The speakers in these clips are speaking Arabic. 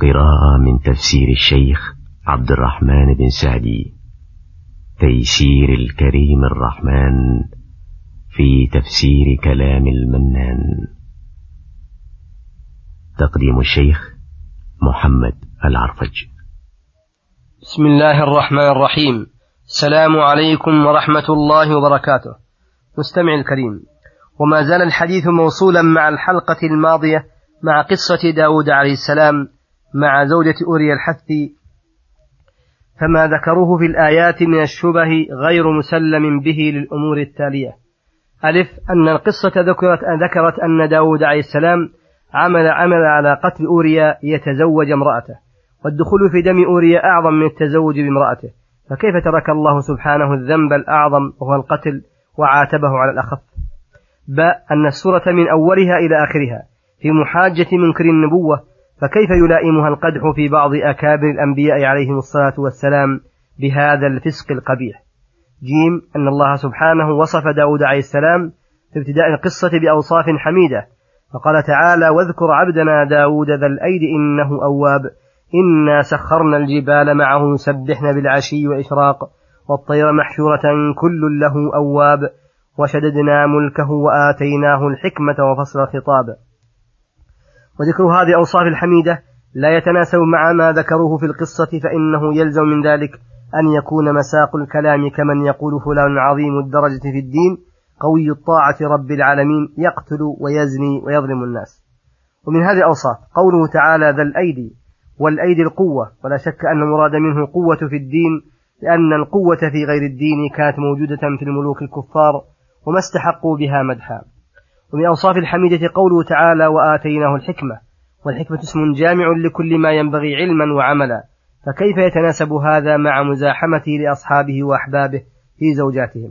قراءة من تفسير الشيخ عبد الرحمن بن سعدي. تيسير الكريم الرحمن في تفسير كلام المنان. تقديم الشيخ محمد العرفج. بسم الله الرحمن الرحيم. السلام عليكم ورحمة الله وبركاته. مستمع الكريم وما زال الحديث موصولا مع الحلقة الماضية مع قصة داود عليه السلام مع زوجة أوريا الحثي فما ذكروه في الآيات من الشبه غير مسلم به للأمور التالية. ألف أن القصة ذكرت, ذكرت أن داود عليه السلام عمل عمل على قتل أوريا يتزوج امرأته والدخول في دم أوريا أعظم من التزوج بامرأته. فكيف ترك الله سبحانه الذنب الأعظم وهو القتل وعاتبه على الأخف؟ باء أن السورة من أولها إلى آخرها في محاجة منكر النبوة فكيف يلائمها القدح في بعض أكابر الأنبياء عليهم الصلاة والسلام بهذا الفسق القبيح؟ جيم أن الله سبحانه وصف داود عليه السلام في ابتداء القصة بأوصاف حميدة فقال تعالى واذكر عبدنا داود ذا الأيد إنه أواب إنا سخرنا الجبال معه يسبحن بالعشي وإشراق والطير محشورة كل له أواب وشددنا ملكه وآتيناه الحكمة وفصل الخطاب. وذكر هذه الأوصاف الحميدة لا يتناسب مع ما ذكروه في القصة فإنه يلزم من ذلك أن يكون مساق الكلام كمن يقول فلان عظيم الدرجة في الدين قوي الطاعة رب العالمين يقتل ويزني ويظلم الناس. ومن هذه الأوصاف قوله تعالى ذا الأيدي والأيدي القوة ولا شك أن المراد منه القوة في الدين لأن القوة في غير الدين كانت موجودة في الملوك الكفار وما استحقوا بها مدحا. ومن أوصاف الحميدة قوله تعالى وآتيناه الحكمة. والحكمة اسم جامع لكل ما ينبغي علما وعملا. فكيف يتناسب هذا مع مزاحمته لأصحابه وأحبابه في زوجاتهم؟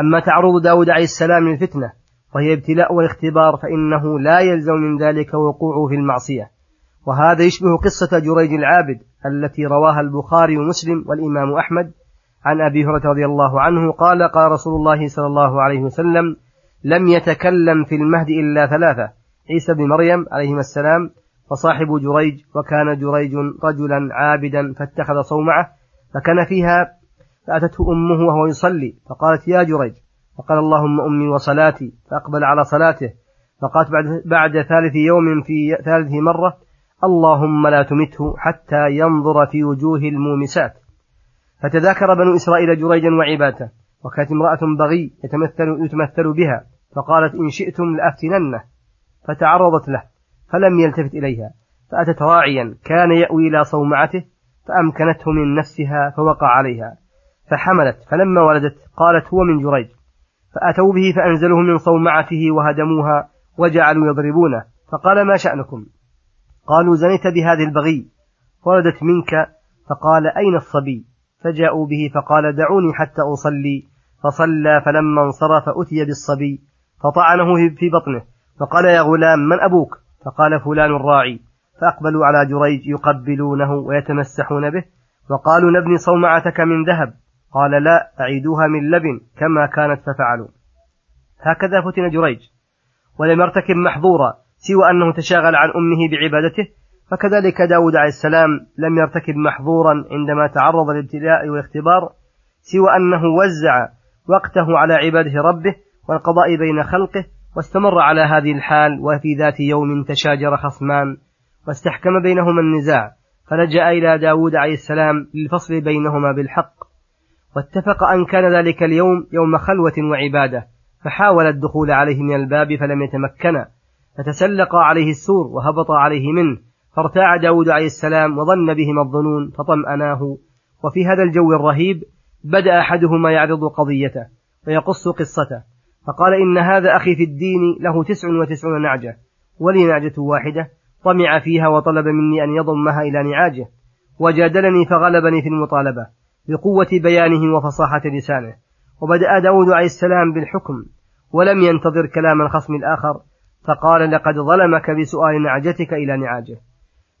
أما تعرض داود عليه السلام للفتنة وهي ابتلاء والاختبار فإنه لا يلزم من ذلك وقوعه في المعصية. وهذا يشبه قصة جريج العابد التي رواها البخاري ومسلم والإمام أحمد. عن أبي هريرة رضي الله عنه قال قال رسول الله صلى الله عليه وسلم لم يتكلم في المهد إلا ثلاثة. عيسى بن مريم عليهما السلام وصاحب جريج وكان جريج رجلا عابدا فاتخذ صومعة فكان فيها فأتته أمه وهو يصلي فقالت يا جريج فقال اللهم أمي وصلاتي فأقبل على صلاته فقالت بعد, بعد ثالث يوم في ثالث مرة اللهم لا تمته حتى ينظر في وجوه المومسات. فتذاكر بنو إسرائيل جريجا وعبادته وكانت امرأة بغي يتمثل, يتمثل بها. فقالت إن شئتم لأفتننه فتعرضت له فلم يلتفت إليها فأتت راعيا كان يأوي إلى صومعته فأمكنته من نفسها فوقع عليها فحملت فلما ولدت قالت هو من جريج فأتوا به فأنزلوه من صومعته وهدموها وجعلوا يضربونه فقال ما شأنكم؟ قالوا زنيت بهذه البغي ولدت منك فقال أين الصبي؟ فجاءوا به فقال دعوني حتى أصلي فصلى فلما انصرف أتي بالصبي فطعنه في بطنه فقال يا غلام من أبوك؟ فقال فلان الراعي. فأقبلوا على جريج يقبلونه ويتمسحون به وقالوا نبني صومعتك من ذهب. قال لا أعيدوها من لبن كما كانت ففعلوا هكذا فتن جريج. ولم يرتكب محظورا سوى أنه تشاغل عن أمه بعبادته فكذلك داود عليه السلام لم يرتكب محظورا عندما تعرض للابتلاء والاختبار سوى أنه وزع وقته على عباده ربه والقضاء بين خلقه واستمر على هذه الحال وفي ذات يوم تشاجر خصمان واستحكم بينهما النزاع فلجأ إلى داود عليه السلام للفصل بينهما بالحق. واتفق أن كان ذلك اليوم يوم خلوة وعبادة فحاول الدخول عليه من الباب فلم يتمكن فتسلق عليه السور وهبط عليه منه فارتاع داود عليه السلام وظن بهما الظنون فطمأناه. وفي هذا الجو الرهيب بدأ أحدهما يعرض قضيته ويقص قصته. فقال إن هذا أخي في الدين له تسع وتسعون نعجة ولي نعجة واحدة طمع فيها وطلب مني أن يضمها إلى نعاجه وجادلني فغلبني في المطالبة بقوة بيانه وفصاحة لسانه وبدأ داود عليه السلام بالحكم ولم ينتظر كلام الخصم الآخر فقال لقد ظلمك بسؤال نعجتك إلى نعاجه.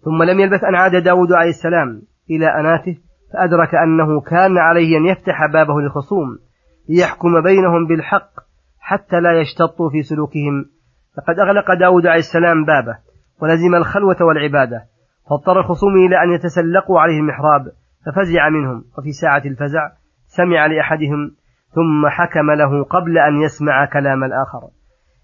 ثم لم يلبث أن عاد داود عليه السلام إلى أناته فأدرك أنه كان عليه أن يفتح بابه للخصوم ليحكم بينهم بالحق حتى لا يشتطوا في سلوكهم. فقد أغلق داود عليه السلام بابه ولزم الخلوة والعبادة فاضطر الخصوم إلى أن يتسلقوا عليه المحراب ففزع منهم وفي ساعة الفزع سمع لأحدهم ثم حكم له قبل أن يسمع كلام الآخر.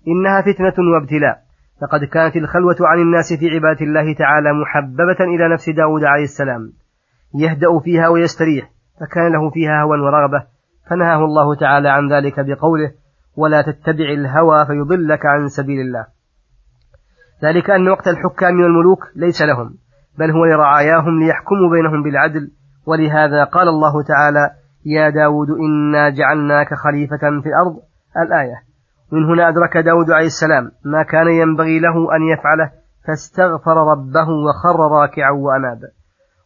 إنها فتنة وابتلاء. لقد كانت الخلوة عن الناس في عبادة الله تعالى محببة إلى نفس داود عليه السلام. يهدأ فيها ويستريح فكان له فيها هوى ورغبة فنهاه الله تعالى عن ذلك بقوله ولا تتبع الهوى فيضلك عن سبيل الله. ذلك أن وقت الحكام والملوك ليس لهم بل هو لرعاياهم ليحكموا بينهم بالعدل. ولهذا قال الله تعالى يا داود إنا جعلناك خليفة في الأرض. الآية من هنا أدرك داود عليه السلام ما كان ينبغي له أن يفعله فاستغفر ربه وخر راكعا وأناب.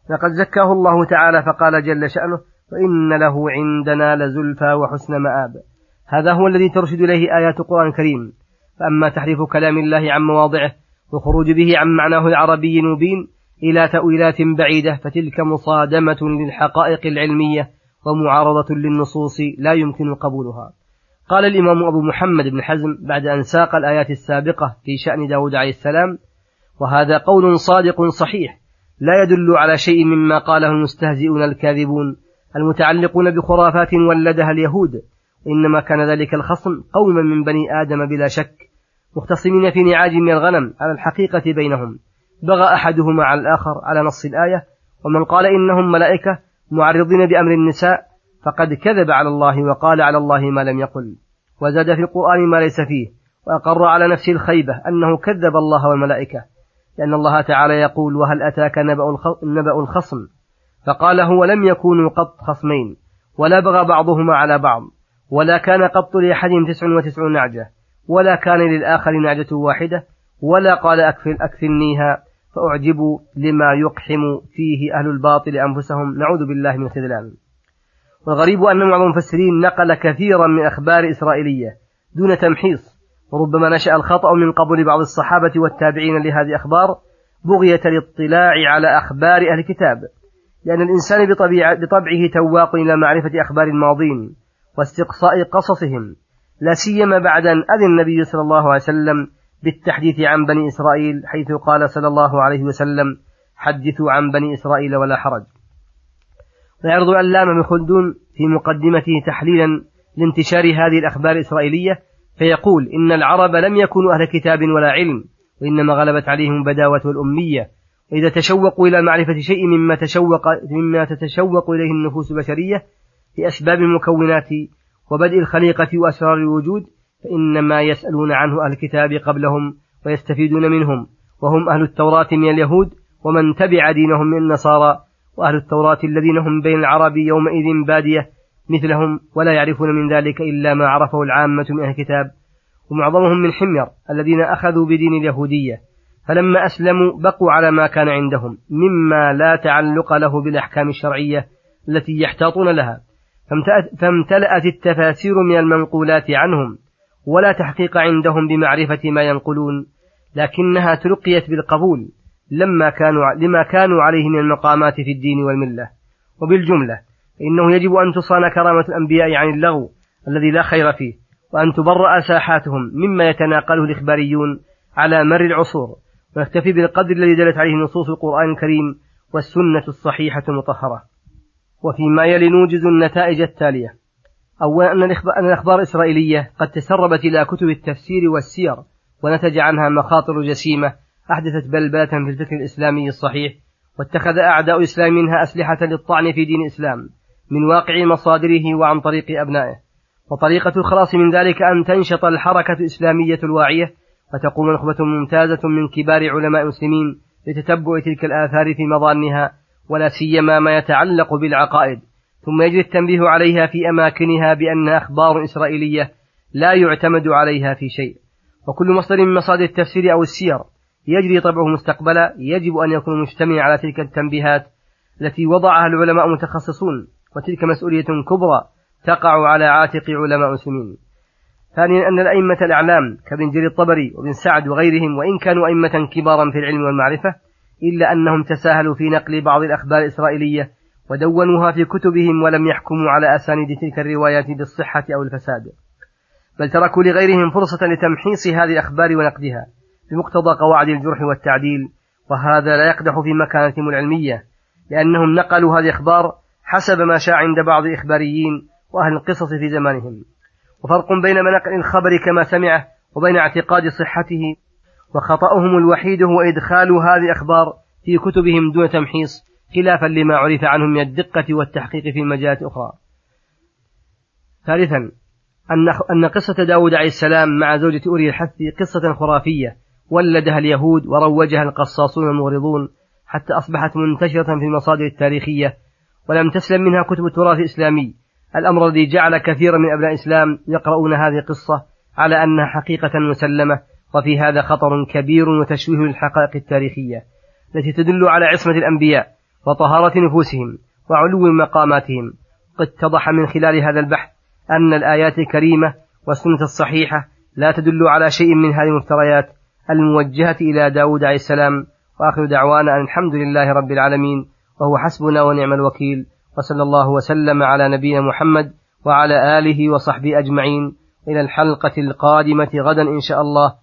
لقد زكاه الله تعالى فقال جل شأنه وإن له عندنا لزلفى وحسن مآب. هذا هو الذي ترشد إليه آيات القرآن الكريم. فأما تحريف كلام الله عن مواضعه والخروج به عن معناه العربي المبين إلى تأويلات بعيدة فتلك مصادمة للحقائق العلمية ومعارضة للنصوص لا يمكن قبولها. قال الإمام أبو محمد بن حزم بعد أن ساق الآيات السابقة في شأن داود عليه السلام وهذا قول صادق صحيح لا يدل على شيء مما قاله المستهزئون الكاذبون المتعلقون بخرافات ولدها اليهود وإنما كان ذلك الخصم قوما من بني آدم بلا شك مختصمين في نعاج من الغنم على الحقيقة بينهم. بغى أحدهما على الآخر على نص الآية ومن قال إنهم ملائكة معرضين بأمر النساء فقد كذب على الله وقال على الله ما لم يقل. وزاد في القرآن ما ليس فيه وأقر على نفسه الخيبة أنه كذب الله والملائكة لأن الله تعالى يقول وهل أتاك نبأ الخصم؟ فقال هو لم يكونوا قط خصمين ولا بغى بعضهما على بعض. ولا كان قط لأحدهم تسع وتسعون نعجة ولا كان للآخر نعجة واحدة ولا قال أكفل أكفلنيها فأعجبوا لما يقحم فيه أهل الباطل أنفسهم. نعوذ بالله من الخذلان. والغريب أن بعض المفسرين نقل كثيرا من أخبار إسرائيلية دون تمحيص وربما نشأ الخطأ من قبل بعض الصحابة والتابعين لهذه الأخبار بغية الاطلاع على أخبار أهل الكتاب لأن الإنسان بطبعه تواق إلى معرفة أخبار الماضين. واستقصاء قصصهم لا سيما بعد أن أذن النبي صلى الله عليه وسلم بالتحديث عن بني إسرائيل حيث قال صلى الله عليه وسلم حدثوا عن بني إسرائيل ولا حرج. ويعرض العلامة بن خلدون في مقدمته تحليلا لانتشار هذه الأخبار الإسرائيلية فيقول إن العرب لم يكونوا أهل كتاب ولا علم وإنما غلبت عليهم البداوة والأمية وإذا تشوقوا إلى معرفة شيء مما تشوق مما تتشوق إليه النفوس البشرية في أسباب المكونات وبدء الخليقة وأسرار الوجود فإنما يسألون عنه أهل الكتاب قبلهم ويستفيدون منهم وهم أهل التوراة من اليهود ومن تبع دينهم من النصارى وأهل التوراة الذين هم بين العرب يومئذ بادية مثلهم ولا يعرفون من ذلك إلا ما عرفه العامة من أهل الكتاب. ومعظمهم من حمير الذين أخذوا بدين اليهودية فلما أسلموا بقوا على ما كان عندهم مما لا تعلق له بالأحكام الشرعية التي يحتاطون لها. فامتلأت التفاسير من المنقولات عنهم ولا تحقيق عندهم بمعرفة ما ينقلون لكنها تلقيت بالقبول لما كانوا لما كانوا عليه من المقامات في الدين والملة. وبالجملة فإنه يجب أن تصان كرامة الأنبياء عن اللغو الذي لا خير فيه وأن تبرأ ساحاتهم مما يتناقله الإخباريون على مر العصور ويكتفي بالقدر الذي دلت عليه نصوص القرآن الكريم والسنة الصحيحة المطهرة. وفيما يلي نوجز النتائج التالية. أولا أن الأخبار الإسرائيلية قد تسربت إلى كتب التفسير والسير ونتج عنها مخاطر جسيمة أحدثت بلبلة في الفكر الإسلامي الصحيح واتخذ أعداء الإسلام منها أسلحة للطعن في دين الإسلام من واقع مصادره وعن طريق أبنائه. وطريقة الخلاص من ذلك أن تنشط الحركة الإسلامية الواعية وتقوم نخبة ممتازة من كبار علماء المسلمين لتتبع تلك الآثار في مظانها ولا سيما ما يتعلق بالعقائد ثم يجري التنبيه عليها في أماكنها بأنها أخبار إسرائيلية لا يعتمد عليها في شيء. وكل مصدر من مصادر التفسير أو السير يجري طبعه مستقبلا يجب أن يكون مجتمعا على تلك التنبيهات التي وضعها العلماء المتخصصون وتلك مسؤولية كبرى تقع على عاتق علماء المسلمين ثانيا أن الأئمة الأعلام كابن جرير الطبري وابن سعد وغيرهم وإن كانوا أئمة كبارا في العلم والمعرفة إلا أنهم تساهلوا في نقل بعض الأخبار الإسرائيلية ودونوها في كتبهم ولم يحكموا على أسانيد تلك الروايات بالصحة أو الفساد. بل تركوا لغيرهم فرصة لتمحيص هذه الأخبار ونقدها بمقتضى قواعد الجرح والتعديل وهذا لا يقدح في مكانتهم العلمية لأنهم نقلوا هذه الأخبار حسب ما شاع عند بعض الإخباريين وأهل القصص في زمانهم. وفرق بين نقل الخبر كما سمعه وبين اعتقاد صحته وخطأهم الوحيد هو إدخال هذه الأخبار في كتبهم دون تمحيص خلافا لما عرف عنهم من الدقة والتحقيق في مجالات أخرى. ثالثا أن قصة داود عليه السلام مع زوجة أوري الحث قصة خرافية ولدها اليهود وروجها القصاصون المغرضون حتى أصبحت منتشرة في المصادر التاريخية ولم تسلم منها كتب التراث الإسلامي. الأمر الذي جعل كثيرا من أبناء الإسلام يقرؤون هذه القصة على أنها حقيقة مسلمة وفي هذا خطر كبير وتشويه للحقائق التاريخية التي تدل على عصمة الأنبياء وطهارة نفوسهم وعلو مقاماتهم. قد اتضح من خلال هذا البحث أن الآيات الكريمة والسنة الصحيحة لا تدل على شيء من هذه المفتريات الموجهة إلى داود عليه السلام. وآخر دعوانا أن الحمد لله رب العالمين وهو حسبنا ونعم الوكيل وصلى الله وسلم على نبينا محمد وعلى آله وصحبه أجمعين. إلى الحلقة القادمة غدا إن شاء الله.